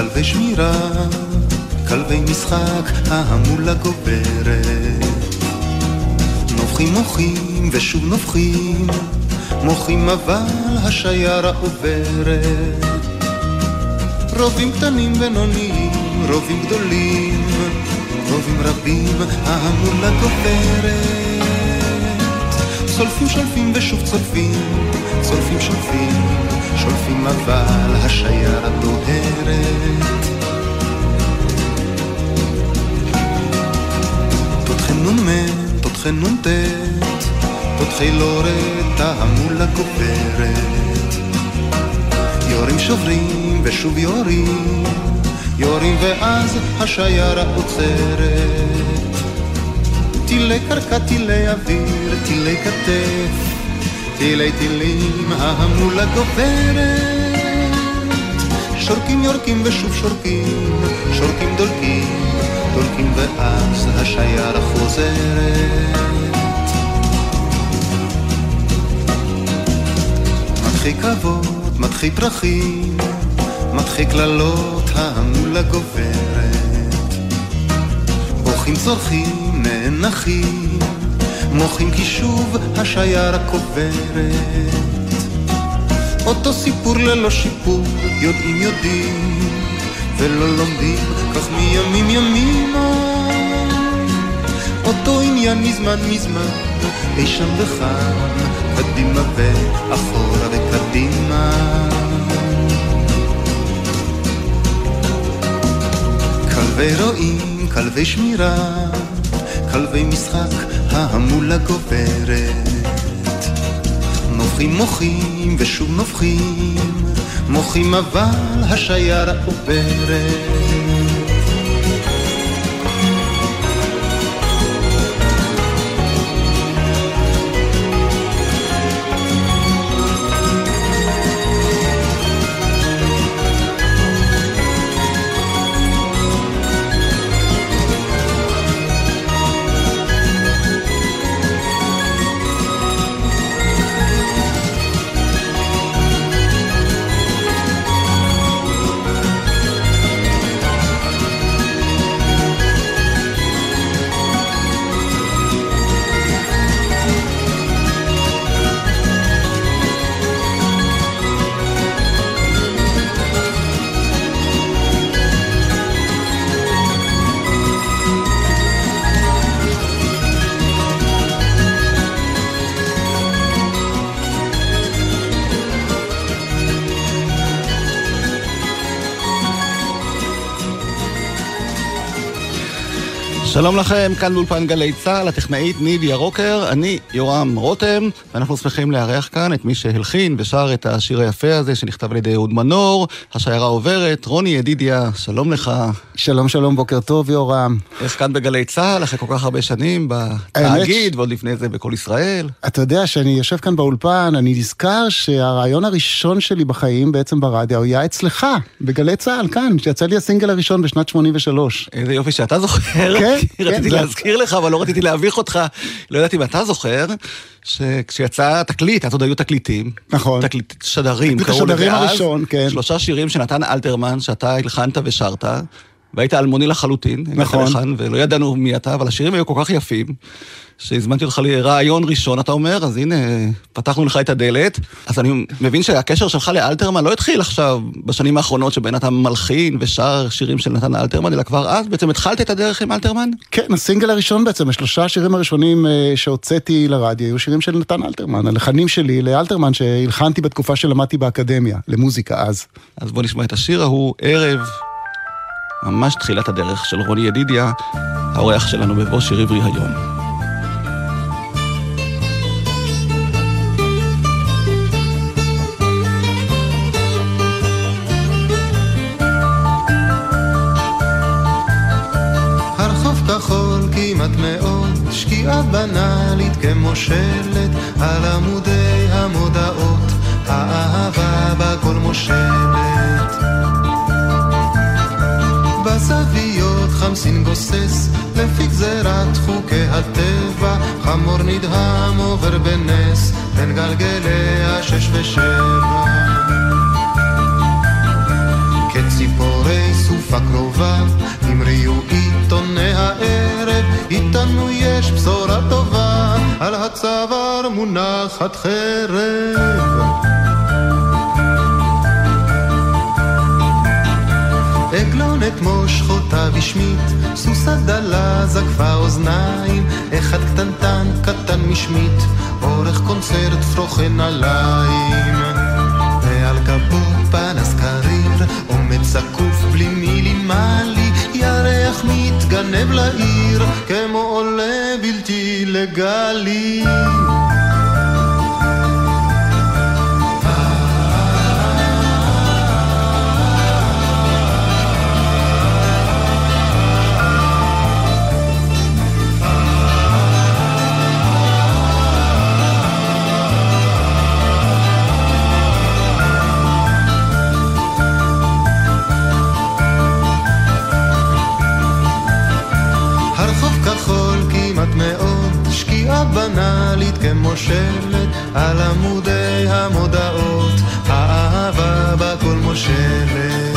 כלבי שמירה, כלבי משחק, ההמולה גוברת. נובחים מוחים ושוב נובחים, מוחים אבל השיירה עוברת. רובים קטנים בינוניים, רובים גדולים, רובים רבים, ההמולה גוברת. צולפים שולפים ושוב צולפים, צולפים שולפים, שולפים אבל השיירה דוהרת. תותחי נ"מ, תותחי נ"ט, תותחי לורת, ההמולה גוברת. יורים שוברים ושוב יורים, יורים ואז השיירה עוצרת. טילי קרקע, טילי אוויר, טילי כתף, טילי טילים, ההמולה גוברת. שורקים יורקים ושוב שורקים, שורקים דולקים, דולקים ואז השיירה חוזרת. מתחיל כבוד, מתחיל פרחים, מתחיל קללות, ההמולה גוברת. בוכים צורכים נאנחים, מוחים כי שוב השיירה קוברת. אותו סיפור ללא שיפור, יודעים יודעים, ולא לומדים, כך מימים ימימה. אותו עניין מזמן מזמן, אי שם וכאן, קדימה ואחורה וקדימה. רועים, כלבי שמירה, כלבי משחק, ההמולה גוברת. נובחים מוחים ושוב נובחים, מוחים אבל השיירה עוברת. שלום לכם, כאן באולפן גלי צה"ל, הטכנאית נידיה רוקר, אני יורם רותם, ואנחנו שמחים לארח כאן את מי שהלחין ושר את השיר היפה הזה שנכתב על ידי אהוד מנור, השיירה עוברת, רוני ידידיה, שלום לך. שלום שלום, בוקר טוב יורם. איך כאן בגלי צה"ל, אחרי כל כך הרבה שנים בתאגיד, ועוד לפני זה בכל ישראל. אתה יודע שאני יושב כאן באולפן, אני נזכר שהרעיון הראשון שלי בחיים, בעצם ברדיו, היה אצלך, בגלי צה"ל, כאן, שיצא לי הסינגל הראשון בשנת 83. איזה יופי שאתה זוכר. כן, רציתי כן, להזכיר לך, אבל לא רציתי להביך אותך. לא ידעתי אם אתה זוכר, שכשיצא תקליט, אז עוד היו תקליטים. נכון. תקליט שדרים, קראו לזה השדרים אז. הראשון, כן. שלושה שירים שנתן אלתרמן, שאתה הלחנת ושרת. והיית אלמוני לחלוטין, נכון. לכאן, ולא ידענו מי אתה, אבל השירים היו כל כך יפים, שהזמנתי אותך לרעיון ראשון, אתה אומר, אז הנה, פתחנו לך את הדלת. אז אני מבין שהקשר שלך לאלתרמן לא התחיל עכשיו, בשנים האחרונות, שבהן אתה מלחין ושר שירים של נתן אלתרמן, אלא כבר אז בעצם התחלת את הדרך עם אלתרמן? כן, הסינגל הראשון בעצם, השלושה השירים הראשונים אה, שהוצאתי לרדיו, היו שירים של נתן אלתרמן, הלחנים שלי לאלתרמן שהלחנתי בתקופה שלמדתי באקדמיה, למוזיקה אז. אז בוא נשמע את השיר ההוא, ערב, ממש תחילת הדרך של רוני ידידיה, האורח שלנו בבוא שיר עברי היום. בנאלית כמו שלט, על עמודי המודעות, האהבה בכל מושלת. חמסין גוסס, לפי גזירת חוקי הטבע, חמור נדהם עובר בנס, בין גלגלי השש ושבע. ציפורי סופה קרובה, המריאו עיתוני הערב, איתנו יש בשורה טובה, על הצוואר מונחת חרב. עגלונת מושכותיו השמיט, סוסה דלה זקפה אוזניים, אחד קטנטן קטן משמיט, אורך קונצרט פרוכן עליים. ועל כפו פנס קריר, עומד זקוף בלי מילימלי, ירח מתגנב לעיר, כמו עולה בלתי לגלי. בנאלית כמו שלט על עמודי המודעות, האהבה בכל מושלת.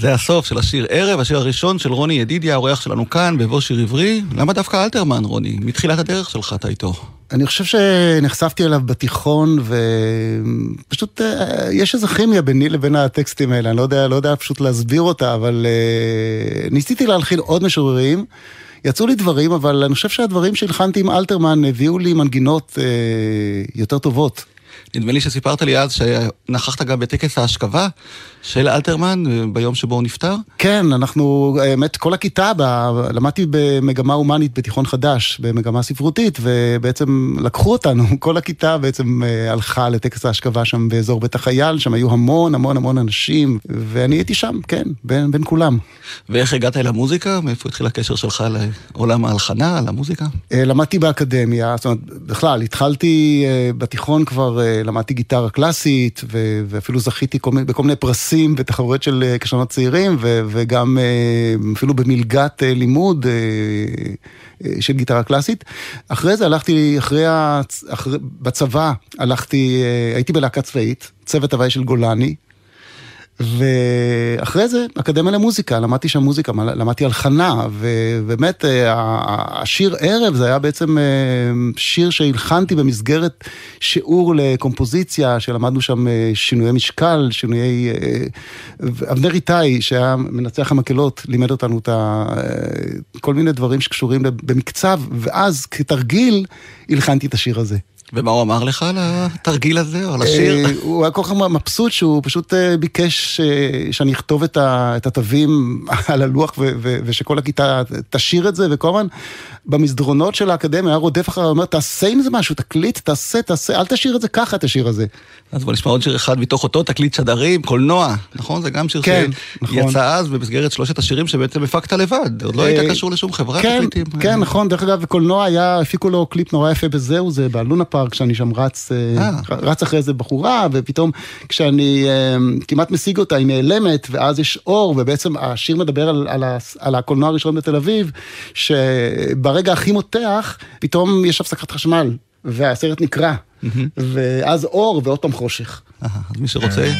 זה הסוף של השיר ערב, השיר הראשון של רוני ידידיה, האורח שלנו כאן, בבוא שיר עברי. למה דווקא אלתרמן, רוני? מתחילת הדרך שלך אתה איתו. אני חושב שנחשפתי אליו בתיכון, ופשוט אה, יש איזו כימיה ביני לבין הטקסטים האלה, אני לא יודע, לא יודע פשוט להסביר אותה, אבל uh, ניסיתי להלחין עוד משוררים. יצאו לי דברים, אבל אני חושב שהדברים שהלחנתי עם אלתרמן הביאו לי מנגינות uh, יותר טובות. נדמה לי שסיפרת לי אז שנכחת גם בטקס ההשכבה של אלתרמן ביום שבו הוא נפטר. כן, אנחנו, האמת, כל הכיתה, ב, למדתי במגמה הומנית בתיכון חדש, במגמה ספרותית, ובעצם לקחו אותנו, כל הכיתה בעצם אה, הלכה לטקס ההשכבה שם באזור בית החייל, שם היו המון המון המון אנשים, ואני הייתי שם, כן, בין, בין כולם. ואיך הגעת אל המוזיקה? מאיפה התחיל הקשר שלך לעולם ההלחנה, למוזיקה? אה, למדתי באקדמיה, זאת אומרת, בכלל, התחלתי אה, בתיכון כבר... למדתי גיטרה קלאסית, ואפילו זכיתי בכל מיני פרסים ותחרויות של אה, כישרונות צעירים, וגם אה, אפילו במלגת אה, לימוד של גיטרה קלאסית. אחרי זה הלכתי, אחרי, אחרי בצבא הלכתי, הייתי בלהקה צבאית, צוות הוואי של גולני. ואחרי זה, אקדמיה למוזיקה, למדתי שם מוזיקה, למדתי הלחנה, ובאמת, אה, השיר ערב זה היה בעצם אה, שיר שהלחנתי במסגרת שיעור לקומפוזיציה, שלמדנו שם אה, שינויי משקל, שינויי... אבנר איתי, שהיה מנצח המקהלות, לימד אותנו את ה... כל מיני דברים שקשורים במקצב, ואז כתרגיל הלחנתי את השיר הזה. ומה הוא אמר לך על התרגיל הזה, או על השיר? אה, הוא היה כל כך מבסוט שהוא פשוט אה, ביקש אה, שאני אכתוב את התווים על הלוח ושכל הכיתה תשאיר את זה, וכל הזמן במסדרונות של האקדמיה היה רודף אחריו, אומר, תעשה עם זה משהו, תקליט, תעשה, תעשה, אל תשאיר את זה ככה, את השיר הזה. אז בוא נשמע עוד שיר אחד מתוך אותו תקליט שדרים, קולנוע, נכון? זה גם שיר כן, שיצא נכון. אז במסגרת שלושת השירים שבעצם הפקת לבד, עוד לא היית קשור לשום חברה כן, תקליטים. כן, נכון, דרך אגב, קולנוע היה, הפיקו לו קליפ נורא יפה בזהו, זה בלונה פארק, כשאני שם רץ, אה, רץ אחרי איזה בחורה, ופתאום כשאני אה, כמעט משיג אותה, היא נעלמת, ואז יש אור, ובעצם השיר מדבר על, על, על הקולנוע הראשון בתל אביב, שברגע הכי מותח, פתאום יש הפסקת חשמל, והסרט נקרע, ואז אור ועוד פעם חושך. אז מי שרוצה,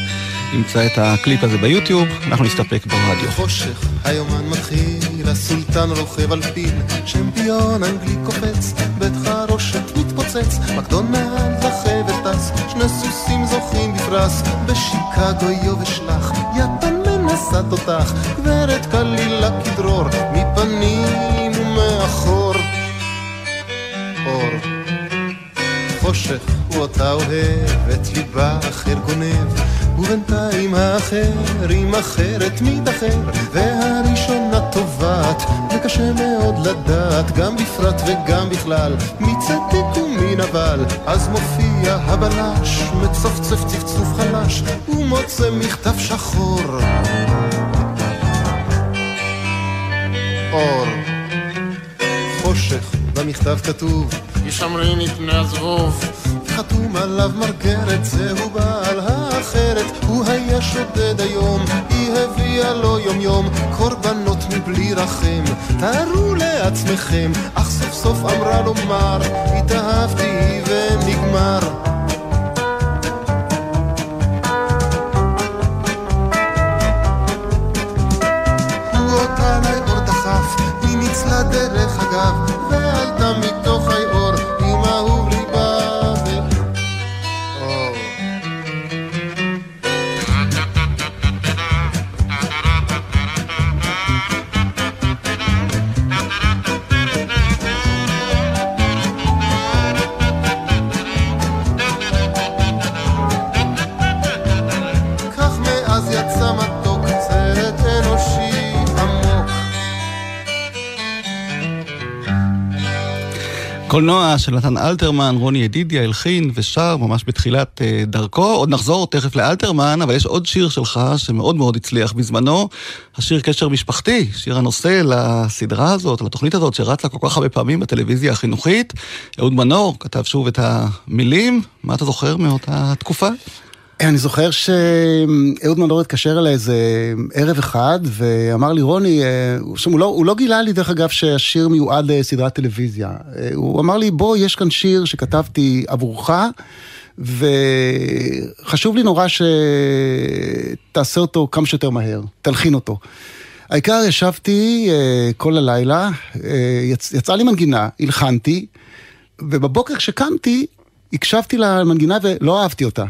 ימצא את הקליפ הזה ביוטיוב, אנחנו נסתפק ברדיו. חושך, היומן מתחיל, הסולטן רוכב על פיל, שמפיון אנגלי קופץ, בית חרושת מתפוצץ, מקדונלד החבל טס, שני סוסים זוכים בפרס, בשיקגו יובש לך, יפן מנסה תותח, גברת קלילה כדרור, מפנים ומאחור. אור, חושך הוא אותה אוהבת, ליבה אחר גונב, ובינתיים האחר עם אחרת מתאחר, והראשונה טובעת, וקשה מאוד לדעת, גם בפרט וגם בכלל, מי צדיק ומי נבל, אז מופיע הבלש, מצפצף צפצוף חלש, ומוצא מכתב שחור. אור, חושך, במכתב כתוב, ישמריני פני הזבוב, חתום עליו מרגרת, זהו בעל האחרת, הוא היה שודד היום, היא הביאה לו יום יום, קורבנות מבלי רחם, תארו לעצמכם, אך סוף סוף אמרה לומר, התאהבתי ונגמר. דרך אגב, ועלתה קולנוע של נתן אלתרמן, רוני ידידיה הלחין ושר ממש בתחילת אה, דרכו. עוד נחזור תכף לאלתרמן, אבל יש עוד שיר שלך שמאוד מאוד הצליח בזמנו, השיר קשר משפחתי, שיר הנושא לסדרה הזאת, לתוכנית הזאת שרצה כל כך הרבה פעמים בטלוויזיה החינוכית. אהוד מנור כתב שוב את המילים, מה אתה זוכר מאותה תקופה? אני זוכר שאהוד מנור התקשר אליי איזה ערב אחד ואמר לי, רוני, אה, עכשיו, הוא, לא, הוא לא גילה לי דרך אגב שהשיר מיועד לסדרת טלוויזיה. אה, הוא אמר לי, בוא, יש כאן שיר שכתבתי עבורך, וחשוב לי נורא שתעשה אותו כמה שיותר מהר, תלחין אותו. העיקר ישבתי אה, כל הלילה, יצ, יצאה לי מנגינה, הלחנתי, ובבוקר כשקמתי, הקשבתי למנגינה ולא אהבתי אותה.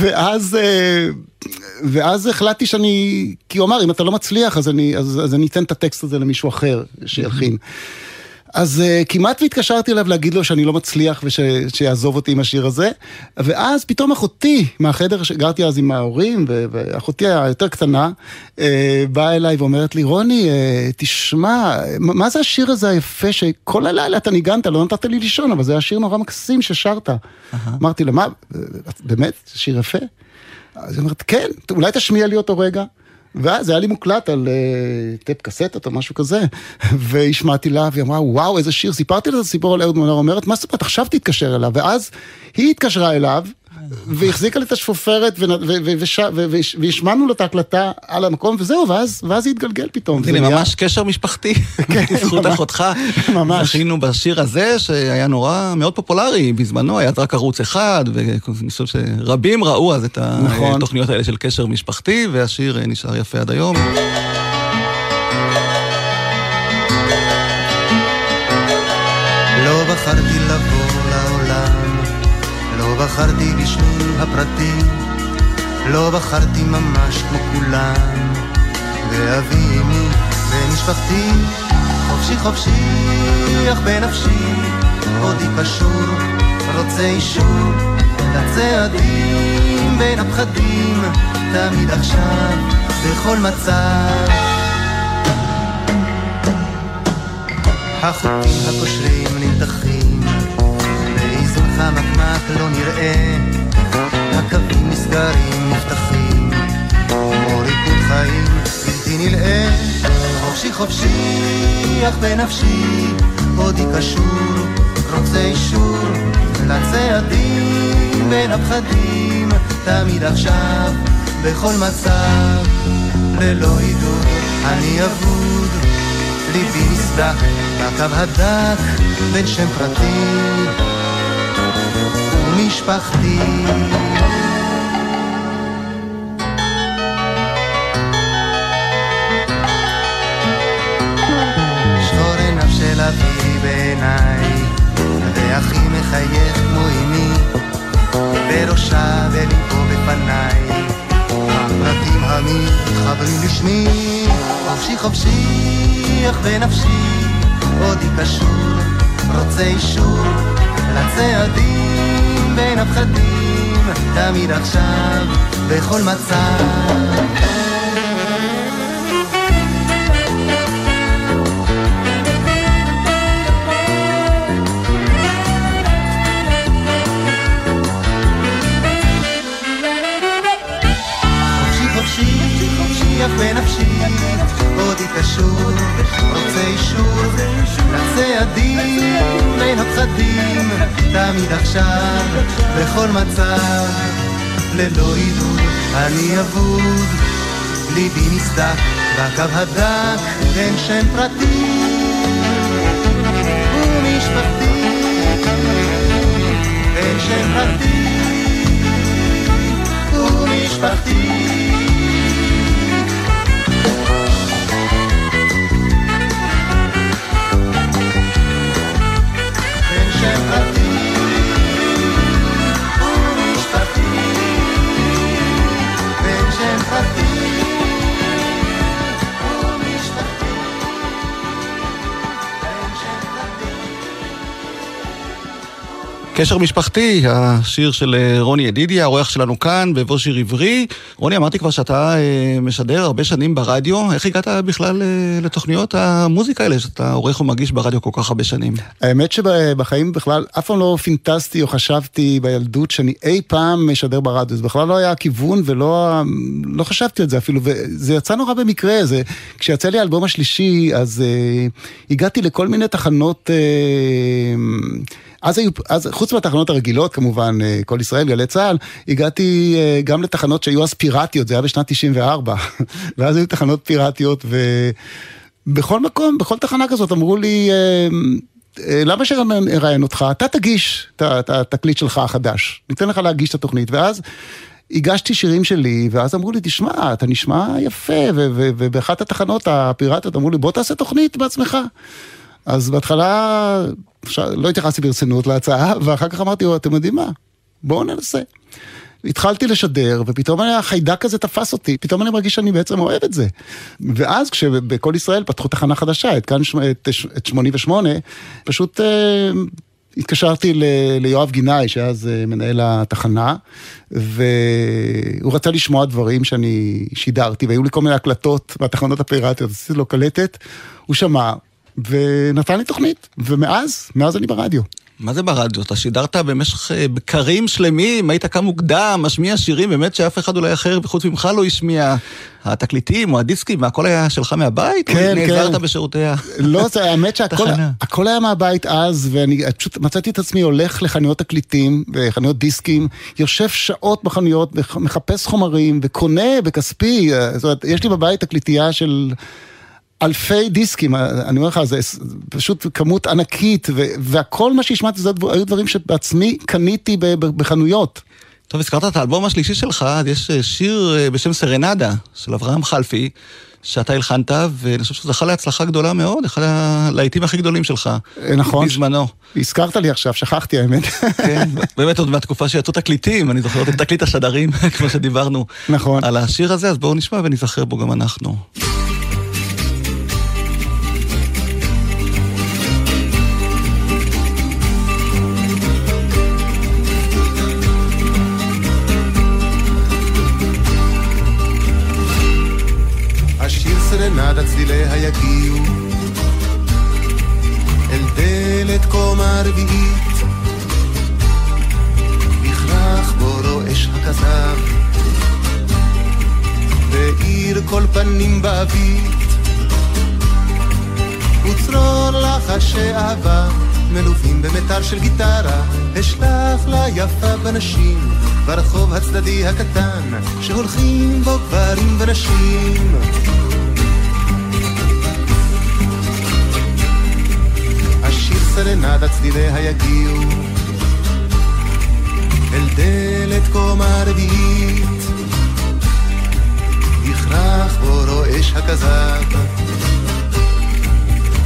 ואז, אה, ואז החלטתי שאני, כי הוא אמר, אם אתה לא מצליח, אז אני, אז, אז אני אתן את הטקסט הזה למישהו אחר שילחין. אז uh, כמעט והתקשרתי אליו להגיד לו שאני לא מצליח ושיעזוב אותי עם השיר הזה, ואז פתאום אחותי מהחדר שגרתי אז עם ההורים, ואחותי היותר קטנה, uh, באה אליי ואומרת לי, רוני, uh, תשמע, מה זה השיר הזה היפה שכל הלילה אתה ניגנת, לא נתת לי לישון, אבל זה היה שיר נורא מקסים ששרת. Uh-huh. אמרתי לה, מה, באמת, שיר יפה? אז היא אומרת, כן, אולי תשמיע לי אותו רגע. ואז היה לי מוקלט על uh, טפ קסטות או משהו כזה, והשמעתי לה, והיא אמרה, וואו, איזה שיר, סיפרתי לה את הסיפור על אהוד מנור, אומרת, מה זאת אומרת, עכשיו תתקשר אליו, ואז היא התקשרה אליו, והחזיקה לי את השפופרת, והשמענו לו את ההקלטה על המקום, וזהו, ואז, זה התגלגל פתאום. הנה, ממש קשר משפחתי, כן, בזכות אחותך. ממש. זכינו בשיר הזה, שהיה נורא מאוד פופולרי בזמנו, היה רק ערוץ אחד, ואני חושב שרבים ראו אז את נכון. התוכניות האלה של קשר משפחתי, והשיר נשאר יפה עד היום. בחרתי בשמי הפרטי, לא בחרתי ממש כמו כולם, ואבי אמי ומשפחתי, חופשי חופשי, אך בנפשי, עודי קשור, רוצה אישור, לצעדים בין הפחדים, תמיד עכשיו, בכל מצב. החוטים הקושרים נמתחים, חמקמק לא נראה, הקווים נסגרים נפתחים, כמו ריקוד חיים בלתי נלאה, חופשי חופשי, אך בנפשי, עודי קשור, רוצה אישור, לצעדים בין הפחדים, תמיד עכשיו, בכל מצב, ללא הידור, אני אבוד. ליבי נסדק בקו הדק בין שם פרטי ומשפחתי. שחור עיניו של אבי בעיניי, ואחי מחייך כמו אמי, בראשה וליבו בפניי. הפרטים המתחברים לשמי, חופשי חופשי, אך בנפשי, עודי קשור, רוצה אישור, לצעדים בין הפחדים, תמיד עכשיו, בכל מצב. חופשי חופשי, חופשי אך בנפשי, עודי קשור, רוצה אישור, לצעדים בין הפחדים, תמיד עכשיו, בכל מצב, ללא עידוד, אני אבוד, ליבי נסדק, בקו הדק, אין שם פרטי ומשפחתי, אין שם פרטי ומשפחתי. קשר משפחתי, השיר של אה, רוני ידידיה, האורח שלנו כאן, בבוא שיר עברי. רוני, אמרתי כבר שאתה אה, משדר הרבה שנים ברדיו, איך הגעת בכלל אה, לתוכניות המוזיקה האלה, שאתה עורך ומגיש ברדיו כל כך הרבה שנים? האמת שבחיים בכלל, אף פעם לא פינטסתי או חשבתי בילדות שאני אי פעם משדר ברדיו, זה בכלל לא היה הכיוון ולא לא חשבתי על זה אפילו, וזה יצא נורא במקרה, זה, כשיצא לי האלבום השלישי, אז אה, הגעתי לכל מיני תחנות... אה, אז היו, אז חוץ מהתחנות הרגילות כמובן, אה, כל ישראל, גלי צה"ל, הגעתי אה, גם לתחנות שהיו אז פיראטיות, זה היה בשנת 94, ואז היו תחנות פיראטיות, ובכל מקום, בכל תחנה כזאת אמרו לי, אה, למה שנראיין אותך? אתה תגיש את התקליט שלך החדש, ניתן לך להגיש את התוכנית, ואז... הגשתי שירים שלי, ואז אמרו לי, תשמע, אתה נשמע יפה, ובאחת התחנות הפיראטיות אמרו לי, בוא תעשה תוכנית בעצמך. אז בהתחלה לא התייחסתי ברצינות להצעה, ואחר כך אמרתי, אתם יודעים מה? בואו ננסה. התחלתי לשדר, ופתאום החיידק הזה תפס אותי, פתאום אני מרגיש שאני בעצם אוהב את זה. ואז כשבכל ישראל פתחו תחנה חדשה, את כאן את, את 88, פשוט אה, התקשרתי ל, ליואב גינאי, שאז אה, מנהל התחנה, והוא רצה לשמוע דברים שאני שידרתי, והיו לי כל מיני הקלטות מהתחנות הפיראטיות, עשיתי לו קלטת, הוא שמע, ונתן לי תוכנית, ומאז, מאז אני ברדיו. מה זה ברדיו? אתה שידרת במשך אה, בקרים שלמים, היית קם מוקדם, משמיע שירים באמת שאף אחד אולי אחר וחוץ ממך לא השמיע. התקליטים או הדיסקים, הכל היה שלך מהבית? כן, כן. נעזרת בשירותי ה... לא, זה האמת שהכל היה מהבית אז, ואני פשוט מצאתי את עצמי הולך לחנויות תקליטים וחנויות דיסקים, יושב שעות בחנויות, מחפש חומרים וקונה בכספי, זאת אומרת, יש לי בבית תקליטייה של... אלפי דיסקים, אני אומר לך, זה פשוט כמות ענקית, והכל מה שהשמעתי זה היו דברים שבעצמי קניתי בחנויות. טוב, הזכרת את האלבום השלישי שלך, אז יש אה, שיר אה, בשם סרנדה של אברהם חלפי, שאתה הלחנת, ואני חושב שזה זכה להצלחה גדולה מאוד, אחד הלהיטים הכי גדולים שלך. אה, נכון. בזמנו. הזכרת לי עכשיו, שכחתי האמת. כן, באמת עוד מהתקופה שיצאו תקליטים, אני זוכר את תקליט השדרים, כמו שדיברנו. נכון. על השיר הזה, אז בואו נשמע ונזכר בו גם אנחנו. קומה רביעית יכרח בו רועש הכזב ואיר כל פנים באבית וצרור לחשי אהבה מלווים במיתר של גיטרה. אשלח ליפה בנשים ברחוב הצדדי הקטן שהולכים בו גברים ונשים סרנדה צליליה יגיעו אל דלת קומה רביעית יכרח בו רועש הכזב.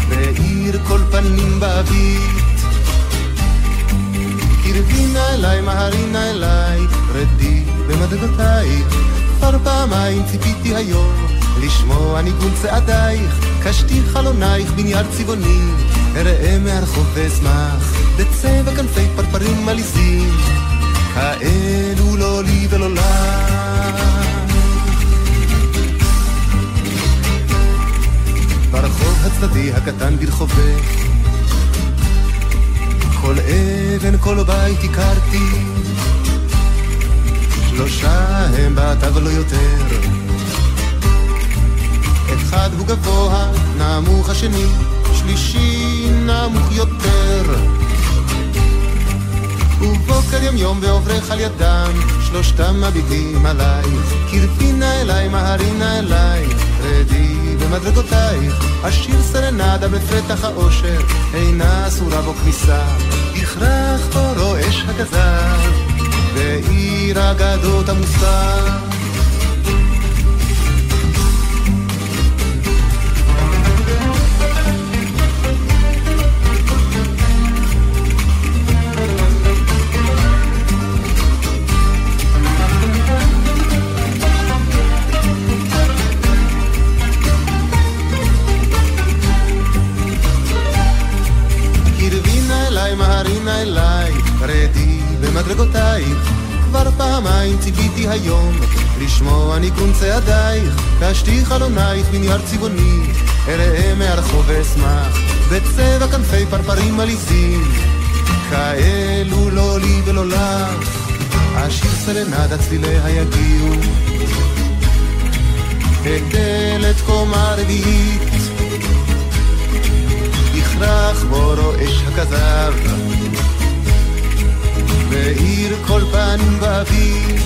מאיר כל פנים באבית קרבי נא אליי, מהרי נא אליי, רדי במדדותייך כבר פעמיים ציפיתי היום לשמוע ניגון צעדייך, קשתי חלונייך בנייר צבעוני אראה מהרחוב ואשמח בצבע כנפי פרפרים מליסים כאלו לא לי ולא לך ברחוב הצדדי הקטן ברחובך כל אבן, כל בית הכרתי. שלושה הם בעתה ולא יותר אחד הוא גבוה, נמוך השני שלישי נמוך יותר. ובוקר יום יום ועוברך על ידם, שלושתם מביטים עלייך, קרבי נא אליי, מהרי נא אליי, רדי במדרגותייך, השיר סרנדה בפתח האושר, אינה אסורה בו כניסה, יכרח אורו אש הכזב, ועיר אגדות המוסר. מדרגותייך כבר פעמיים ציפיתי היום לשמוע ניגון צעדייך קשתי חלונייך מנייר צבעוני. אראה מהרחוב ואשמח בצבע כנפי פרפרים עליזים. כאלו לא לי ולא לך אשיר סרנדה צליליה יגיעו אל דלת קומה רביעית בו רועש הכזב. מאיר כל פנים באוויר.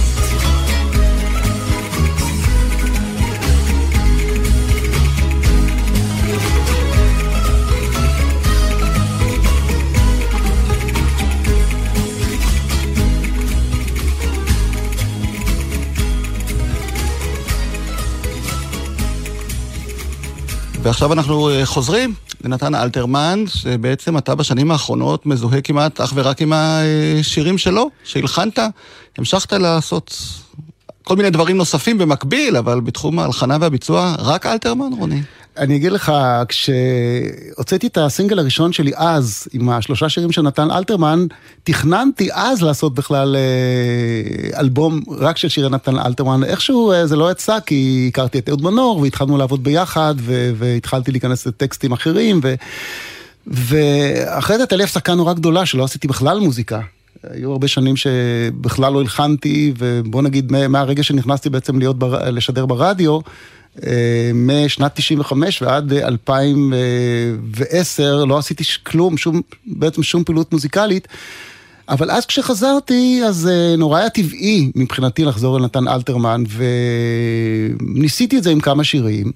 ועכשיו אנחנו אה, חוזרים לנתן אלתרמן, שבעצם אתה בשנים האחרונות מזוהה כמעט אך ורק עם השירים שלו, שהלחנת, המשכת לעשות כל מיני דברים נוספים במקביל, אבל בתחום ההלחנה והביצוע, רק אלתרמן, רוני? אני אגיד לך, כשהוצאתי את הסינגל הראשון שלי אז, עם השלושה שירים של נתן אלתרמן, תכננתי אז לעשות בכלל אה, אלבום רק של שירי נתן אלתרמן. איכשהו אה, זה לא יצא, כי הכרתי את אהוד מנור, והתחלנו לעבוד ביחד, והתחלתי להיכנס לטקסטים אחרים, ו... ואחרי זה הייתה לי הפסקה נורא גדולה, שלא עשיתי בכלל מוזיקה. היו הרבה שנים שבכלל לא הלחנתי, ובוא נגיד מהרגע שנכנסתי בעצם להיות, בר... לשדר ברדיו, משנת 95 ועד 2010 לא עשיתי כלום, שום, בעצם שום פעילות מוזיקלית. אבל אז כשחזרתי, אז אה, נורא היה טבעי מבחינתי לחזור אל נתן אלתרמן, וניסיתי את זה עם כמה שירים.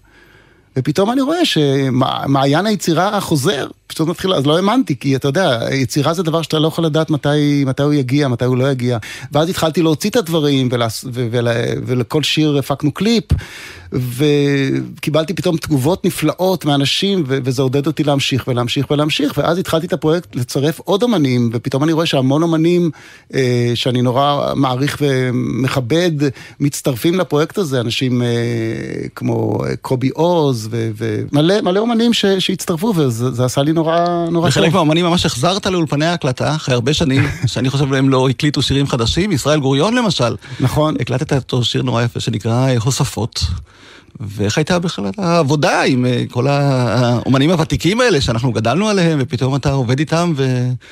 ופתאום אני רואה שמעיין היצירה חוזר, פתאום מתחיל, אז לא האמנתי, כי אתה יודע, יצירה זה דבר שאתה לא יכול לדעת מתי, מתי הוא יגיע, מתי הוא לא יגיע. ואז התחלתי להוציא את הדברים, ולס, ו, ול, ולכל שיר הפקנו קליפ, וקיבלתי פתאום תגובות נפלאות מאנשים, ו, וזה עודד אותי להמשיך ולהמשיך ולהמשיך, ואז התחלתי את הפרויקט לצרף עוד אמנים, ופתאום אני רואה שהמון אמנים אה, שאני נורא מעריך ומכבד, מצטרפים לפרויקט הזה, אנשים אה, כמו קובי עוז, ומלא אמנים ש, שהצטרפו, וזה עשה לי נורא נורא טוב. וחלק מהאמנים ממש החזרת לאולפני ההקלטה, אחרי הרבה שנים, שאני חושב להם לא הקליטו שירים חדשים, ישראל גוריון למשל. נכון. הקלטת אותו שיר נורא יפה שנקרא הוספות. ואיך הייתה בכלל העבודה עם אה, כל האומנים הוותיקים האלה שאנחנו גדלנו עליהם, ופתאום אתה עובד איתם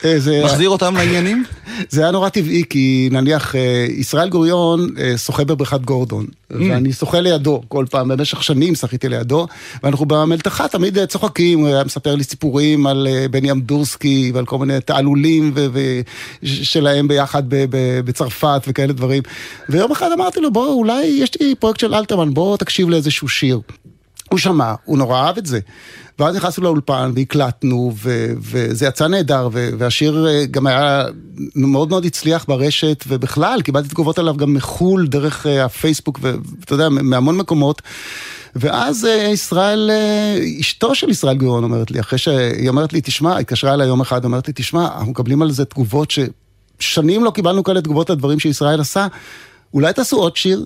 ומחזיר אותם לעניינים? זה היה נורא טבעי, כי נניח אה, ישראל גוריון אה, שוחה בבריכת גורדון. ואני שוחה לידו כל פעם, במשך שנים שחיתי לידו, ואנחנו במלתחה תמיד צוחקים, הוא היה מספר לי סיפורים על בני אמדורסקי ועל כל מיני תעלולים שלהם ביחד בצרפת וכאלה דברים. ויום אחד אמרתי לו, בוא, אולי יש לי פרויקט של אלתרמן, בוא תקשיב לאיזה איזשהו שיר. הוא שמע, הוא נורא אהב את זה. ואז נכנסנו לאולפן והקלטנו, ו- וזה יצא נהדר, ו- והשיר אה, גם היה מאוד מאוד הצליח ברשת, ובכלל, קיבלתי תגובות עליו גם מחו"ל, דרך uh, הפייסבוק, ואתה יודע, מהמון מקומות. ואז uh, ישראל, אשתו של ישראל גורון אומרת לי, אחרי שהיא אומרת לי, תשמע, התקשרה אליי יום אחד, אומרת לי, תשמע, אנחנו מקבלים על זה תגובות ששנים לא קיבלנו כאלה תגובות על דברים שישראל עשה, אולי תעשו עוד שיר,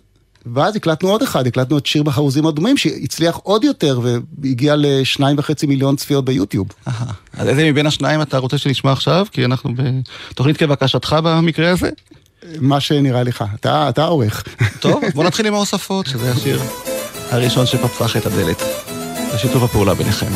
ואז הקלטנו עוד אחד, הקלטנו את שיר בחרוזים אדומים, שהצליח עוד יותר והגיע לשניים וחצי מיליון צפיות ביוטיוב. אז איזה מבין השניים אתה רוצה שנשמע עכשיו? כי אנחנו בתוכנית כבקשתך במקרה הזה. מה שנראה לך, אתה, אתה העורך. טוב, בוא נתחיל עם ההוספות, שזה השיר הראשון שפתח את הדלת. זה שיתוף הפעולה ביניכם.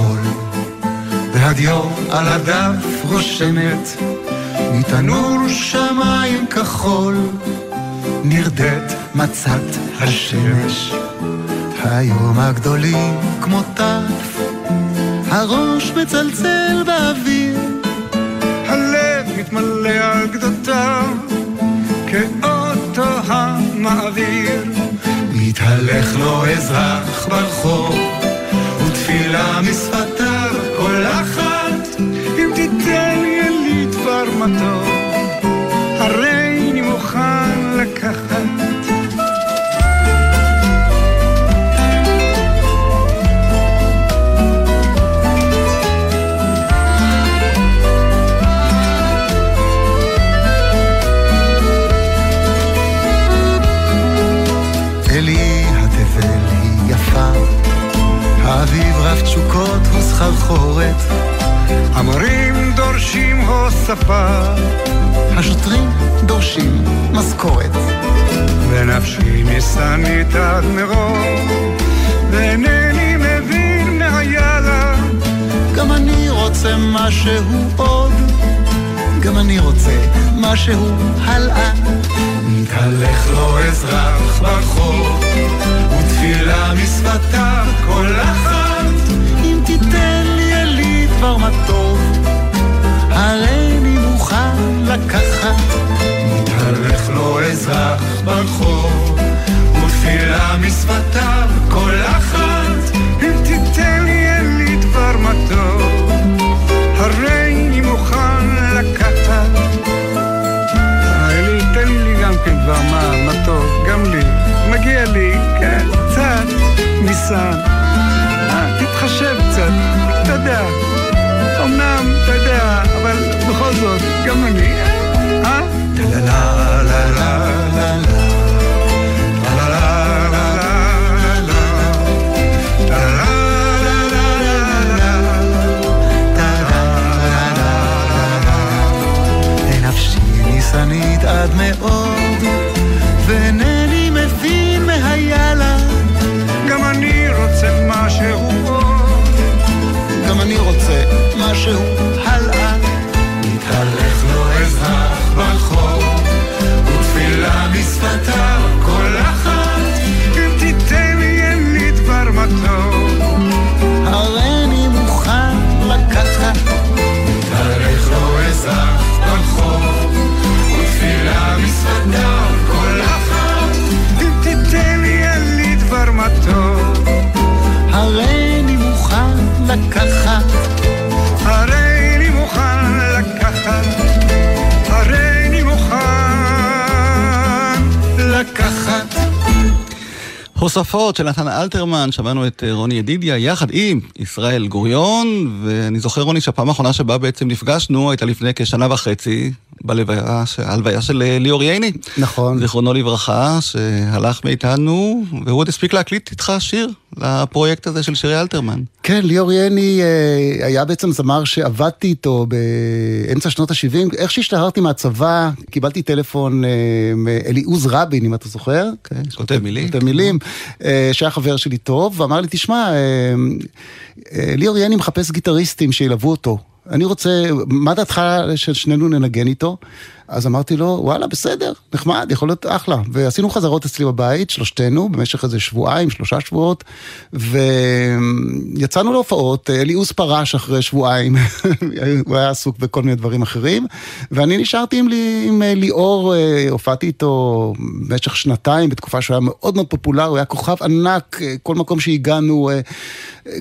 במחול, והדיו על הדף רושמת מתנור שמיים כחול נרדית מצת השמש. היום הגדולים כמו טף הראש מצלצל באוויר הלב מתמלא על גדותיו כאוטו המעביר. מתהלך לו אזרח ברחוב في العام صفت תשוקות וסחרחורת, המורים דורשים הוספה, השוטרים דורשים משכורת. ונפשי ניסנית עד מרוב, ואינני מבין מה לה. גם אני רוצה משהו עוד, גם אני רוצה משהו הלאה. מתהלך לו אזרח ברחוב, אלתרמן, שמענו את אה, רוני ידידיה יחד עם ישראל גוריון, ואני זוכר רוני שהפעם האחרונה שבה בעצם נפגשנו הייתה לפני כשנה וחצי, בלוויה, ההלוויה של אה, ליאור ייני. נכון. זיכרונו לברכה, שהלך מאיתנו, והוא עוד הספיק להקליט איתך שיר לפרויקט הזה של שירי אלתרמן. כן, ליאור ייני אה, היה בעצם זמר שעבדתי איתו באמצע שנות ה-70. איך שהשתחררתי מהצבא, קיבלתי טלפון אה, מאליעוז רבין, אם אתה זוכר. כן, כותב מילים. כותב מילים, שהיה חבר שלי טוב, ואמר לי, תשמע, ליאור ייני מחפש גיטריסטים שילוו אותו. אני רוצה, מה דעתך ששנינו ננגן איתו? אז אמרתי לו, וואלה, בסדר, נחמד, יכול להיות אחלה. ועשינו חזרות אצלי בבית, שלושתנו, במשך איזה שבועיים, שלושה שבועות, ויצאנו להופעות, אליעוז פרש אחרי שבועיים, הוא היה עסוק בכל מיני דברים אחרים, ואני נשארתי עם, לי, עם ליאור, אה, הופעתי איתו במשך שנתיים, בתקופה שהוא היה מאוד מאוד פופולר, הוא היה כוכב ענק, אה, כל מקום שהגענו, אה,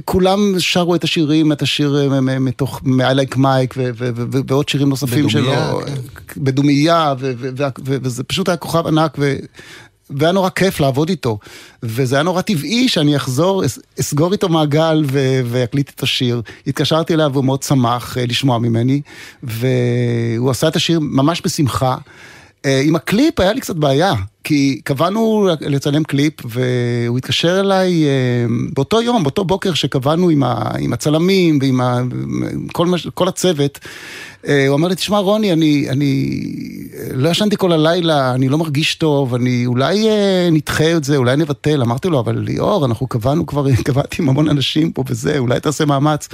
כולם שרו את השירים, את השיר מתוך I like Mike ועוד שירים נוספים שלו. כן. בדומייה, וזה פשוט היה כוכב ענק. והיה נורא כיף לעבוד איתו. וזה היה נורא טבעי שאני אחזור, אסגור איתו מעגל ואקליט את השיר. התקשרתי אליו, והוא מאוד שמח אה, לשמוע ממני, והוא עשה את השיר ממש בשמחה. אה, עם הקליפ היה לי קצת בעיה, כי קבענו לצלם קליפ, והוא התקשר אליי אה, באותו יום, באותו בוקר שקבענו עם, הצלמים ועם כל הצוות. אה, הוא אמר לי, תשמע רוני, אני, אני לא ישנתי כל הלילה, אני לא מרגיש טוב, אני אולי נדחה את זה, אולי נבטל. אמרתי לו, אבל ליאור, אנחנו קבענו כבר, קבעתי עם המון אנשים פה וזה, אולי תעשה מאמץ.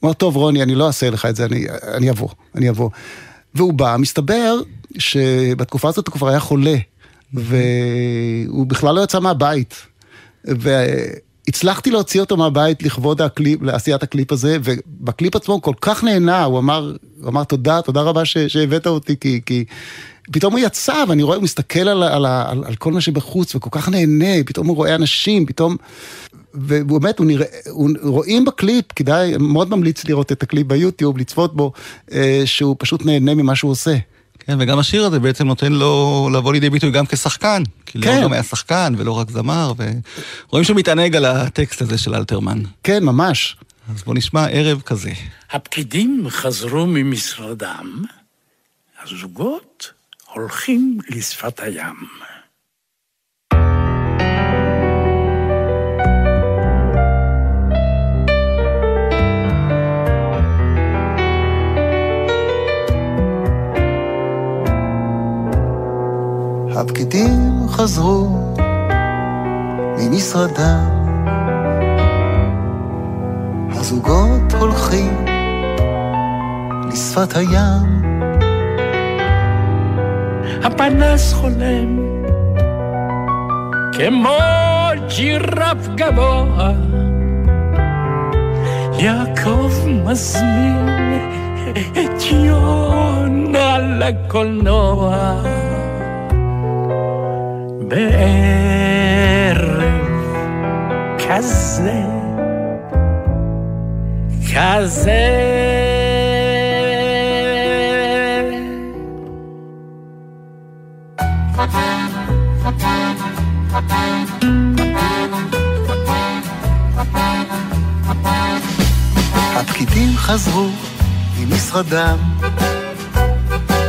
הוא אמר, טוב, רוני, אני לא אעשה לך את זה, אני, אני אבוא, אני אבוא. והוא בא, מסתבר שבתקופה הזאת הוא כבר היה חולה, והוא בכלל לא יצא מהבית. והצלחתי להוציא אותו מהבית לכבוד הקליפ, לעשיית הקליפ הזה, ובקליפ עצמו הוא כל כך נהנה, הוא אמר, הוא אמר תודה, תודה רבה ש, שהבאת אותי, כי, כי פתאום הוא יצא, ואני רואה, הוא מסתכל על, על, על, על כל מה שבחוץ, וכל כך נהנה, פתאום הוא רואה אנשים, פתאום... ובאמת, הוא נראה, הוא, רואים בקליפ, כדאי, מאוד ממליץ לראות את הקליפ ביוטיוב, לצפות בו, אה, שהוא פשוט נהנה ממה שהוא עושה. כן, וגם השיר הזה בעצם נותן לו לבוא לידי ביטוי גם כשחקן. כי כן. הוא גם היה שחקן ולא רק זמר, ורואים שהוא מתענג על הטקסט הזה של אלתרמן. כן, ממש. אז בוא נשמע ערב כזה. הפקידים חזרו ממשרדם, הזוגות הולכים לשפת הים. הפקידים חזרו ממשרדם, הזוגות הולכים לשפת הים. הפנס חולם כמו ג'ירף גבוה. יעקב מזמין את יונה לקולנוע. בערב כזה, כזה. הפקידים חזרו ממשרדם.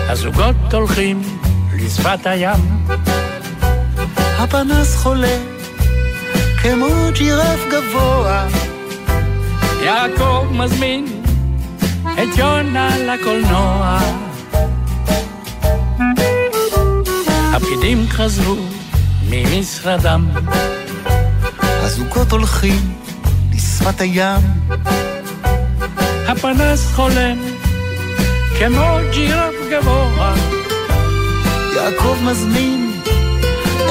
הזוגות הולכים לשפת הים. הפנס חולה, כמו ג'ירף גבוה. יעקב מזמין את יונה לקולנוע. הפקידים חזרו ממשרדם. הזוגות הולכים לשפת הים. הפנס חולם כמו ג'ירף גבוה. יעקב מזמין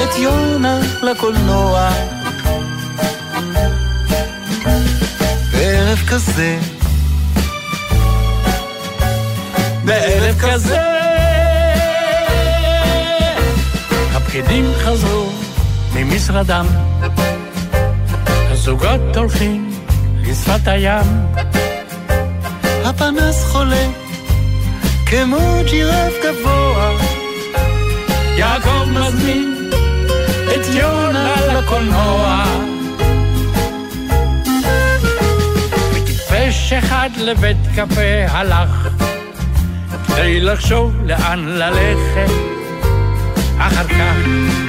את יונה לקולנוע. בערב כזה, בערב כזה, הפקידים חזרו ממשרדם, הזוגות הולכים לשפת הים. הפנס חולה כמו ג'ירף גבוה. יעקב מזמין יונה לקולנוע. וטיפש אחד לבית קפה הלך, כדי לחשוב לאן ללכת אחר כך.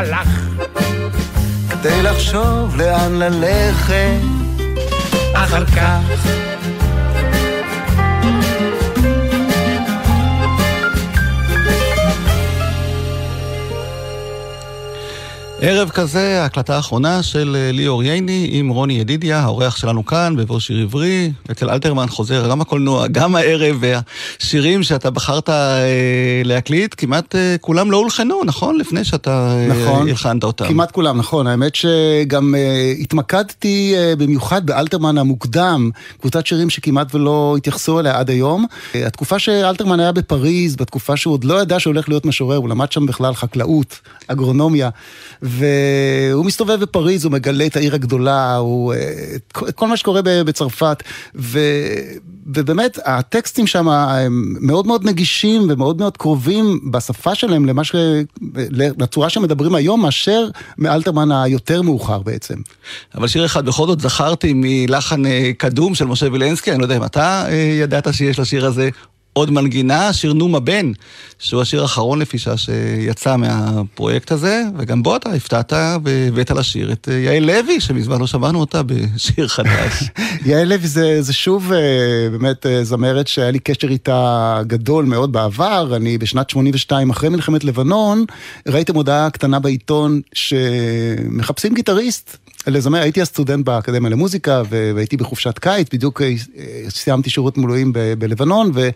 הלך. כדי לחשוב לאן ללכת אחר כך. ערב כזה, ההקלטה האחרונה של אה, ליאור ייני עם רוני ידידיה, האורח שלנו כאן, בבוא שיר עברי. אצל אלתרמן חוזר גם הקולנוע, גם הערב, והשירים שאתה בחרת אה, להקליט, כמעט אה, כולם לא הולחנו, נכון? לפני שאתה אה, נכון, הלחנת אותם. כמעט כולם, נכון. האמת שגם אה, התמקדתי אה, במיוחד באלתרמן המוקדם, קבוצת שירים שכמעט ולא התייחסו אליה עד היום. אה, התקופה שאלתרמן היה בפריז, בתקופה שהוא עוד לא ידע שהולך להיות משורר, הוא למד שם בכלל חקלאות, אגרונומיה. והוא מסתובב בפריז, הוא מגלה את העיר הגדולה, הוא, את כל מה שקורה בצרפת, ו, ובאמת הטקסטים שם הם מאוד מאוד נגישים ומאוד מאוד קרובים בשפה שלהם למה ש... לצורה שמדברים היום, מאשר מאלתרמן היותר מאוחר בעצם. אבל שיר אחד בכל זאת זכרתי מלחן קדום של משה וילנסקי, אני לא יודע אם אתה ידעת שיש לשיר הזה עוד מנגינה, שיר נומה בן, שהוא השיר האחרון לפי שעה שיצא מהפרויקט הזה, וגם בו אתה הפתעת והבאת לשיר את יעל לוי, שמזמן לא שמענו אותה בשיר חדש. יעל לוי זה, זה שוב באמת זמרת שהיה לי קשר איתה גדול מאוד בעבר. אני בשנת 82, אחרי מלחמת לבנון, ראיתי מודעה קטנה בעיתון שמחפשים גיטריסט. לזמרת, הייתי סטודנט באקדמיה למוזיקה והייתי בחופשת קיץ, בדיוק סיימתי שירות מילואים בלבנון ו...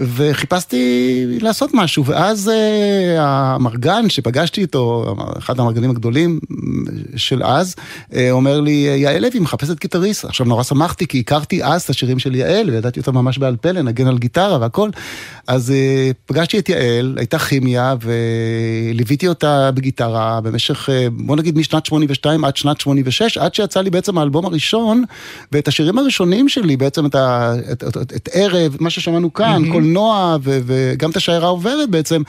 וחיפשתי לעשות משהו, ואז אה, האמרגן שפגשתי איתו, אחד האמרגנים הגדולים של אז, אה, אומר לי, יעל לוי מחפשת גיטריסט. עכשיו נורא שמחתי, כי הכרתי אז את השירים של יעל, וידעתי אותם ממש בעל פה, לנגן על גיטרה והכל. אז uh, פגשתי את יעל, הייתה כימיה, וליוויתי אותה בגיטרה במשך, uh, בוא נגיד משנת 82 עד שנת 86, עד שיצא לי בעצם האלבום הראשון, ואת השירים הראשונים שלי, בעצם את, ה, את, את, את, את ערב, מה ששמענו כאן, mm-hmm. קולנוע וגם את השיירה עוברת בעצם.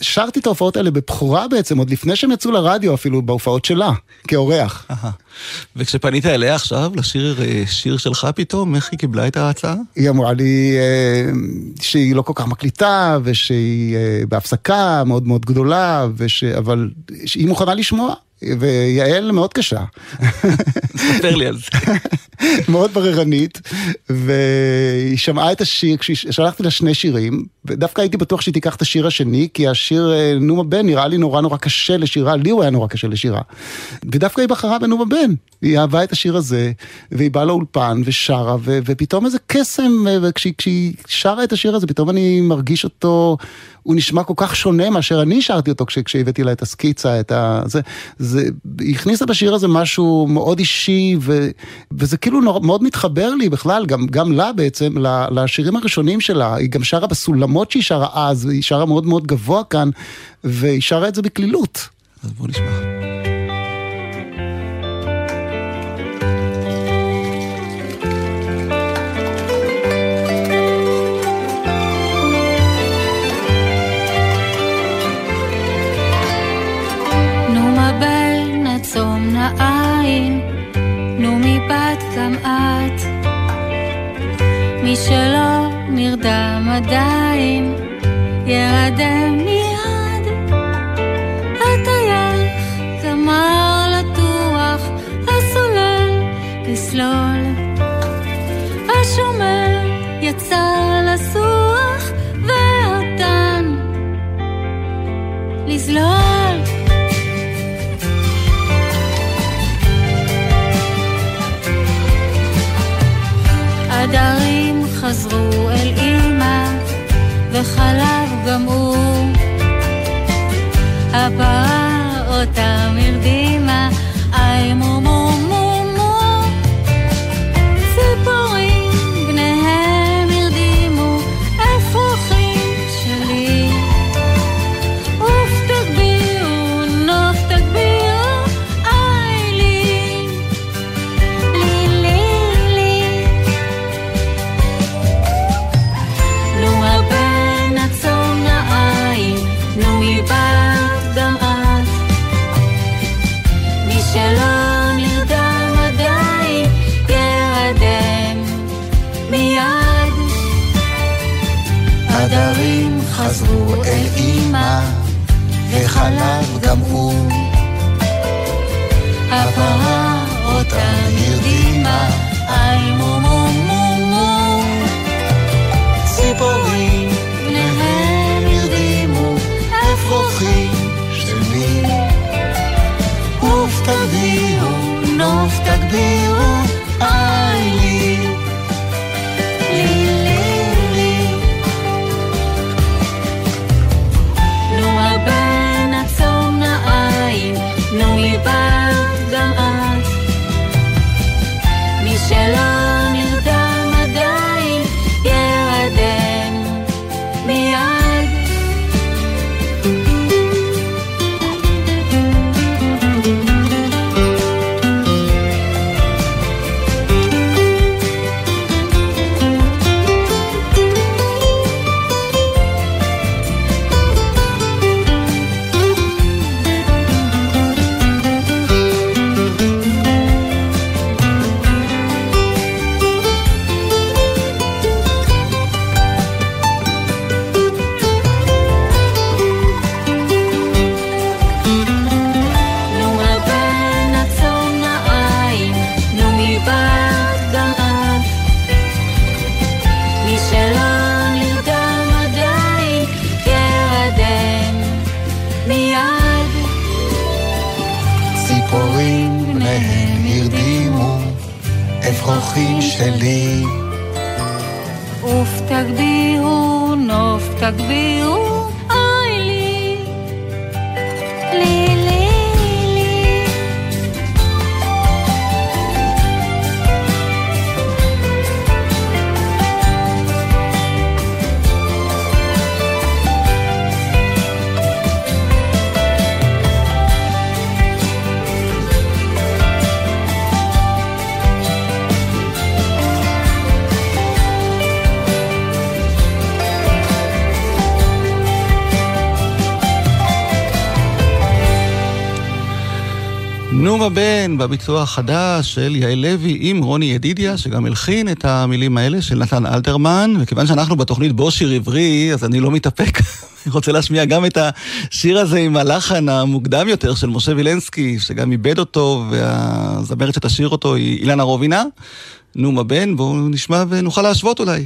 שרתי את ההופעות האלה בבכורה בעצם, עוד לפני שהם יצאו לרדיו אפילו, בהופעות שלה, כאורח. וכשפנית אליה עכשיו לשיר שיר שלך פתאום, איך היא קיבלה את ההצעה? היא אמרה לי שהיא לא כל כך מקליטה, ושהיא בהפסקה מאוד מאוד גדולה, וש... אבל שהיא מוכנה לשמוע. ויעל מאוד קשה. ספר לי על זה. מאוד בררנית, והיא שמעה את השיר, כששלחתי לה שני שירים, ודווקא הייתי בטוח שהיא תיקח את השיר השני, כי השיר נומה בן נראה לי נורא נורא קשה לשירה, לי הוא היה נורא קשה לשירה. ודווקא היא בחרה בנומה בן, היא אהבה את השיר הזה, והיא באה לאולפן ושרה, ו- ופתאום איזה קסם, וכשהיא שרה את השיר הזה, פתאום אני מרגיש אותו, הוא נשמע כל כך שונה מאשר אני שרתי אותו כש- כשהבאתי לה את הסקיצה, את ה... זה, זה, היא הכניסה בשיר הזה משהו מאוד אישי, ו- וזה כאילו נור, מאוד מתחבר לי בכלל, גם, גם לה בעצם, לשירים הראשונים שלה, היא גם שרה בסולמות שהיא שרה אז, והיא שרה מאוד מאוד גבוה כאן, והיא שרה את זה בקלילות. אז בוא נשמע. גם את. מי שלא נרדם עדיין, ירדם Bye. גם הוא. הפרה אותה הרדימה, איי מו מו מו מו. ציפורים בניהם הרדימו, אפרוחים שלי. עוף תגבירו, נוף תגבירו, איי מי בביצוע החדש של יעל לוי עם רוני ידידיה, שגם הלחין את המילים האלה של נתן אלתרמן, וכיוון שאנחנו בתוכנית בו שיר עברי, אז אני לא מתאפק. אני רוצה להשמיע גם את השיר הזה עם הלחן המוקדם יותר של משה וילנסקי, שגם איבד אותו, והזמרת שתשאיר אותו היא אילנה רובינה. נומה בן, בואו נשמע ונוכל להשוות אולי.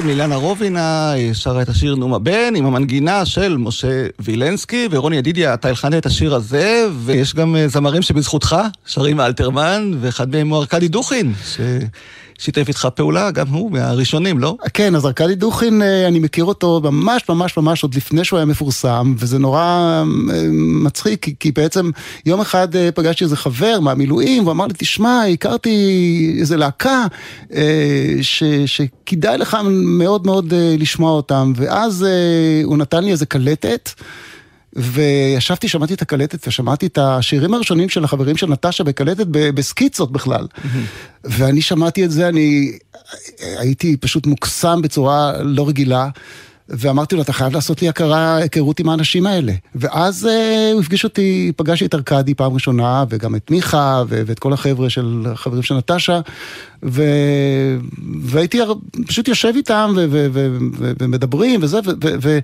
2, אילנה רובינה אה, שרה את השיר נומה בן עם המנגינה של משה וילנסקי, ורוני ידידיה, אתה הלחנת את השיר הזה, ויש גם אה, זמרים שבזכותך שרים אלתרמן, ואחד מהם הוא ארכדי דוכין, ש... שיתף איתך פעולה, גם הוא מהראשונים, לא? כן, אז ארכדי דוכין, אה, אני מכיר אותו ממש ממש ממש עוד לפני שהוא היה מפורסם, וזה נורא אה, מצחיק, כי, בעצם יום אחד אה, פגשתי איזה חבר מהמילואים, והוא אמר לי, תשמע, הכרתי איזה להקה ש, שכדאי לך מאוד מאוד לשמוע אותם, ואז הוא נתן לי איזה קלטת. וישבתי, שמעתי את הקלטת ושמעתי את השירים הראשונים של החברים של נטשה בקלטת בסקיצות בכלל. ואני שמעתי את זה, אני הייתי פשוט מוקסם בצורה לא רגילה. ואמרתי לו, אתה חייב לעשות לי הכרה, היכרות עם האנשים האלה. ואז uh, הוא הפגיש אותי, פגשתי את ארכדי פעם ראשונה, וגם את מיכה, ו- ואת כל החבר'ה של, החברים של נטשה, ו... והייתי פשוט יושב איתם ו... ו... ו... ומדברים וזה, ו... ו...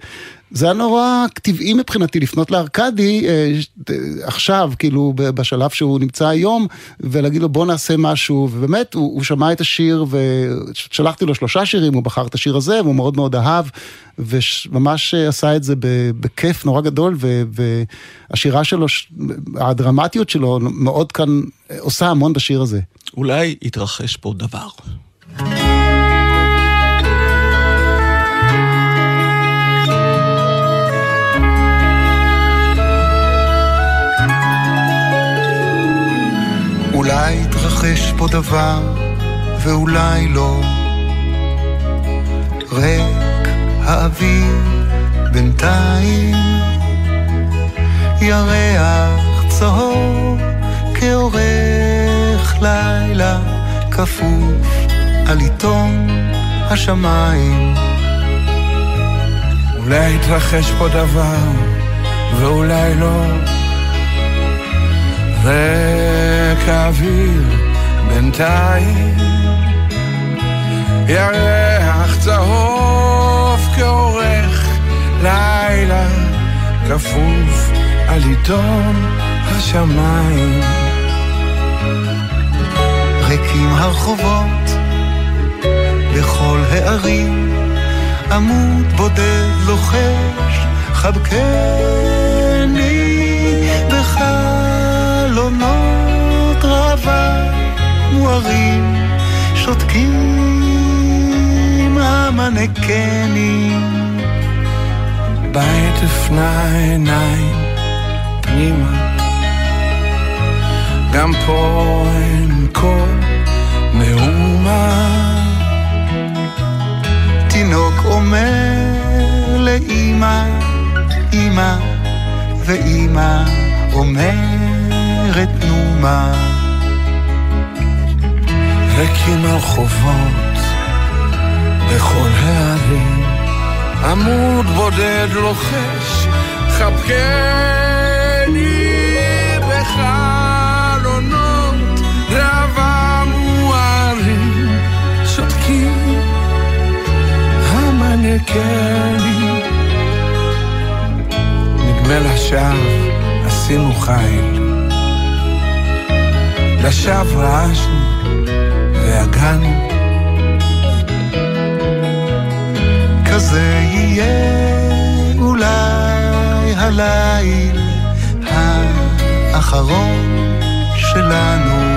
וזה היה נורא טבעי מבחינתי לפנות לארכדי אה, עכשיו, כאילו בשלב שהוא נמצא היום, ולהגיד לו בוא נעשה משהו, ובאמת הוא, הוא שמע את השיר ושלחתי לו שלושה שירים, הוא בחר את השיר הזה והוא מאוד מאוד אהב, וממש עשה את זה בכיף נורא גדול, ו... והשירה שלו, הדרמטיות שלו מאוד כאן עושה המון בשיר הזה. אולי יתרחש פה דבר. אולי יתרחש פה דבר, ואולי לא. ריק האוויר בינתיים, ירח צהוב כעורך לילה כפוף על עיתון השמיים. אולי יתרחש פה דבר, ואולי לא. רק האוויר בינתיים ירח צהוב כעורך לילה כפוף על עיתון השמיים. ריקים הרחובות בכל הערים, עמוד בודד לוחש, חבקני בחלונות רבה מוארים, שותקים המנקנים. בית הפנה עיניים פנימה גם פה אין כל מהומה. תינוק אומר לאימא, אימא, ואימא אומרת נו מה. ריקים הרחובות בכל הערים, עמוד בודד לוחש, חבקני המנקנים נדמה לשווא עשינו חיל. לשווא רעשנו והגענו. כזה יהיה אולי הליל האחרון שלנו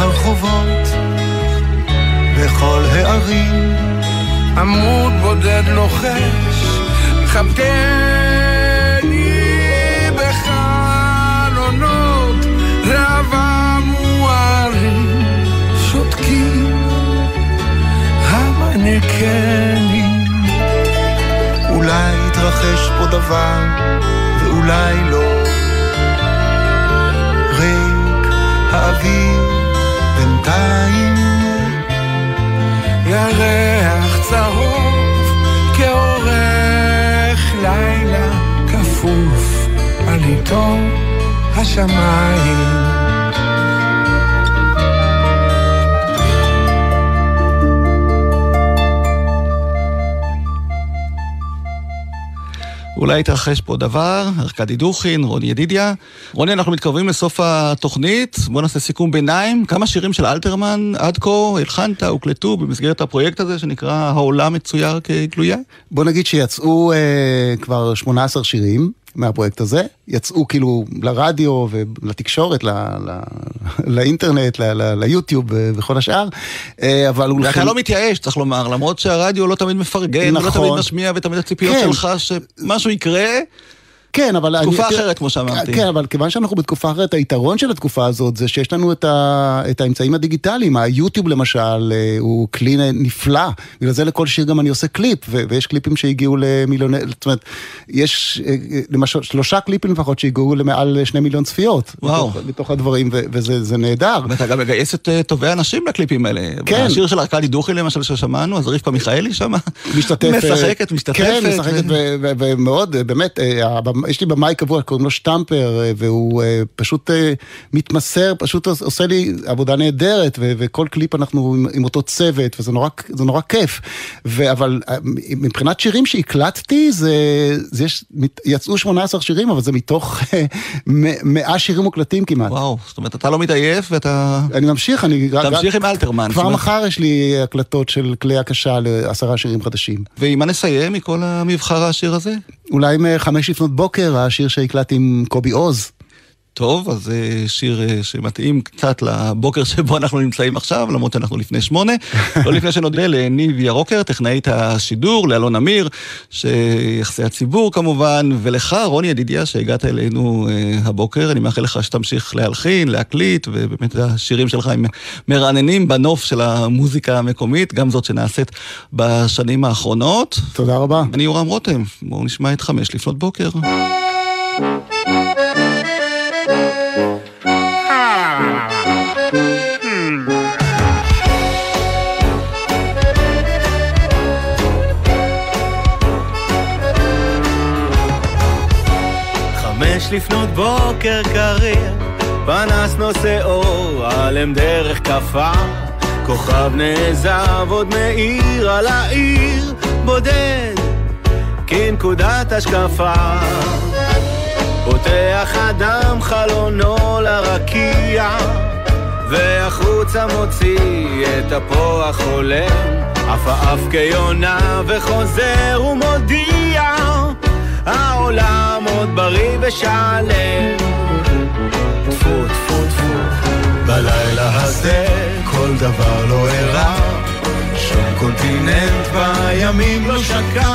הרחובות, בכל הערים. עמוד בודד לוחש, חבקני בחלונות, ראווה מוארים, שותקים המנקנים. אולי יתרחש פה דבר, ואולי לא. ריק האוויר בינתיים. ירח צהוב כאורך לילה כפוף על איתו השמיים אולי יתרחש פה דבר, ארכדי דוכין, רוני ידידיה. רוני, אנחנו מתקרבים לסוף התוכנית, בוא נעשה סיכום ביניים. כמה שירים של אלתרמן עד כה הלחנת, הוקלטו במסגרת הפרויקט הזה שנקרא העולם מצויר כגלויה? בוא נגיד שיצאו אה, כבר 18 שירים. מהפרויקט הזה, יצאו כאילו לרדיו ולתקשורת, ל, ל, לאינטרנט, ל, ל, ליוטיוב וכל השאר, אה, אבל הוא... ואתה לא מתייאש, צריך לומר, למרות שהרדיו לא תמיד מפרגן, נכון. לא תמיד משמיע, ותמיד הציפיות כן. שלך שמשהו יקרה. כן, אבל... תקופה אני, אחרת, כמו שאמרתי. כן, אבל כיוון שאנחנו בתקופה אחרת, היתרון של התקופה הזאת זה שיש לנו את, ה, את האמצעים הדיגיטליים. היוטיוב למשל אה, הוא כלי נפלא, בגלל זה לכל שיר גם אני עושה קליפ, ו, ויש קליפים שהגיעו למיליוני... זאת אומרת, יש אה, למשל שלושה קליפים לפחות שהגיעו למעל שני מיליון צפיות. וואו. בתוך, בתוך הדברים, ו, וזה נהדר. ואתה גם מגייס את טובי האנשים לקליפים האלה. כן. השיר של ארכדי דוכי למשל ששמענו, אז רבקה מיכאלי שמה. משתתפת. משחקת, משתתפת. כן, משחקת, ומאוד, באמת, יש לי במאי קבוע, קוראים לו שטמפר, אה, והוא אה, פשוט אה, מתמסר, פשוט עושה לי עבודה נהדרת, וכל קליפ אנחנו עם אותו צוות, וזה נורא, נורא כיף. אבל מבחינת שירים שהקלטתי, זה, זה יש, יצאו 18 שירים, אבל זה מתוך 100 שירים מוקלטים כמעט. וואו, זאת אומרת, אתה לא מתעייף ואתה... אני ממשיך, אני... תמשיך עם אלתרמן. כבר מחר יש לי הקלטות של כלי הקשה לעשרה שירים חדשים. ועם מה נסיים מכל המבחר העשיר הזה? אולי מחמש לפנות בוקר, השיר שהקלטתי עם קובי עוז. טוב, אז זה שיר אה, שמתאים קצת לבוקר שבו אנחנו נמצאים עכשיו, למרות שאנחנו לפני שמונה. לא לפני שנודה לניב ירוקר, טכנאית השידור, לאלון אמיר, שיחסי הציבור כמובן, ולך, רוני ידידיה, שהגעת אלינו אה, הבוקר. אני מאחל לך שתמשיך להלחין, להקליט, ובאמת השירים שלך הם מרעננים בנוף של המוזיקה המקומית, גם זאת שנעשית בשנים האחרונות. תודה רבה. אני יורם רותם, בואו נשמע את חמש לפנות בוקר. לפנות בוקר קריר, פנס נושא אור, עלם דרך כפה, כוכב נעזב עוד מאיר על העיר, בודד כנקודת השקפה. פותח אדם חלונו לרקיע, והחוצה מוציא את אפו החולם, עפעף כיונה וחוזר ומודיע העולם עוד בריא ושלם. טפו טפו טפו, בלילה הזה כל דבר לא אירע, שום קונטיננט בימים לא שקע,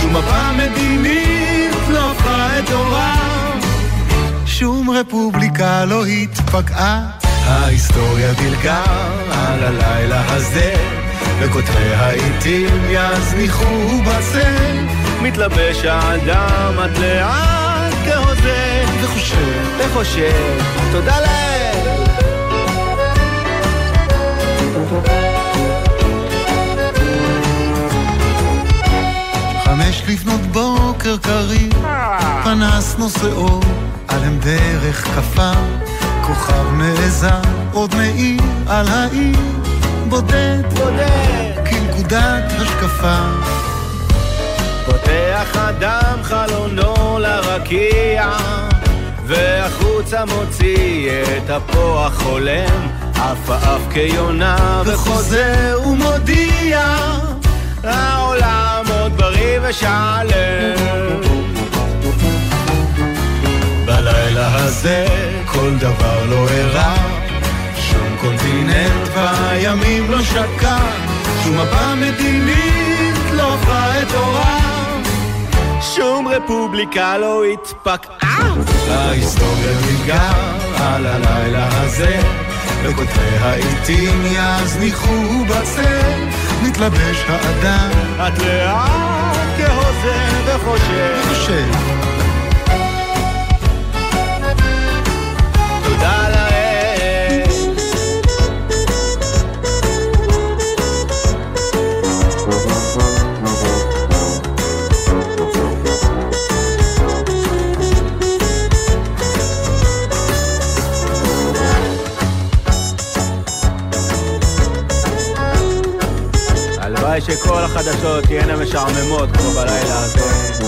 שום מפה מדינית לא הפכה את עורם. שום רפובליקה לא התפקעה, ההיסטוריה דילגה על הלילה הזה, וכותבי העיתים יזניחו בצל. מתלבש האדם עד לאט כהוזה וחושב, וחושב, תודה לאל חמש לפנות בוקר קריר, פנס נושא אור, על אם דרך כפה, כוכב נעזר, עוד מאיר על העיר, בודד, בודד, כנקודת השקפה. פותח אדם חלונו לרקיע, והחוצה מוציא את אפו החולם, עף עף כיונה וחוזר ומודיע, העולם עוד בריא ושלם. בלילה הזה כל דבר לא אירע, שום קונטיננט בימים לא שקע, שום מפה מדינית לא עורם. שום רפובליקה לא התפקעה. ההיסטוריה תיגע על הלילה הזה, וכותבי העיתים יזניחו בצל, מתלבש האדם. את לאט כהוזה וחושב. חושב. שכל החדשות תהיינה משעממות כמו בלילה הזה.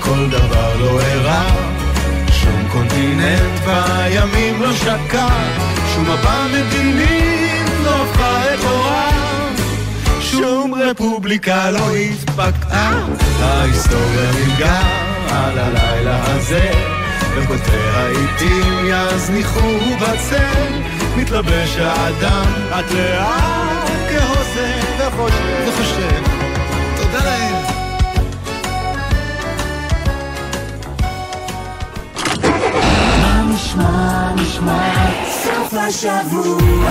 כל דבר לא אירע, שום קונטיננט בימים לא שקע, שום מפה מדינית לא הפכה את עורה, שום רפובליקה לא התפקעה, ההיסטוריה נרגעה על הלילה הזה, וכותבי העיתים יזניחו בצל, מתלבש האדם עד לאט כהוסה וחושב וחושב. תודה להם. נשמע, נשמע, סוף השבוע.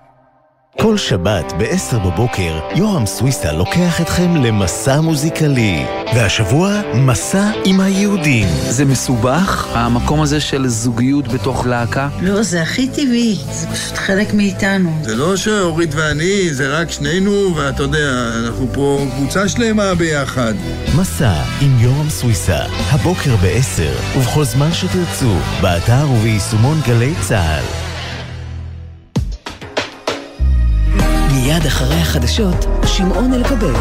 כל שבת ב-10 בבוקר, יורם סוויסה לוקח אתכם למסע מוזיקלי. והשבוע, מסע עם היהודים. זה מסובך, המקום הזה של זוגיות בתוך להקה? לא, זה הכי טבעי, זה פשוט חלק מאיתנו. זה לא שאורית ואני, זה רק שנינו, ואתה יודע, אנחנו פה קבוצה שלמה ביחד. מסע עם יורם סוויסה, הבוקר ב-10, ובכל זמן שתרצו, באתר וביישומון גלי צה"ל. מיד אחרי החדשות, שמעון אלקבל.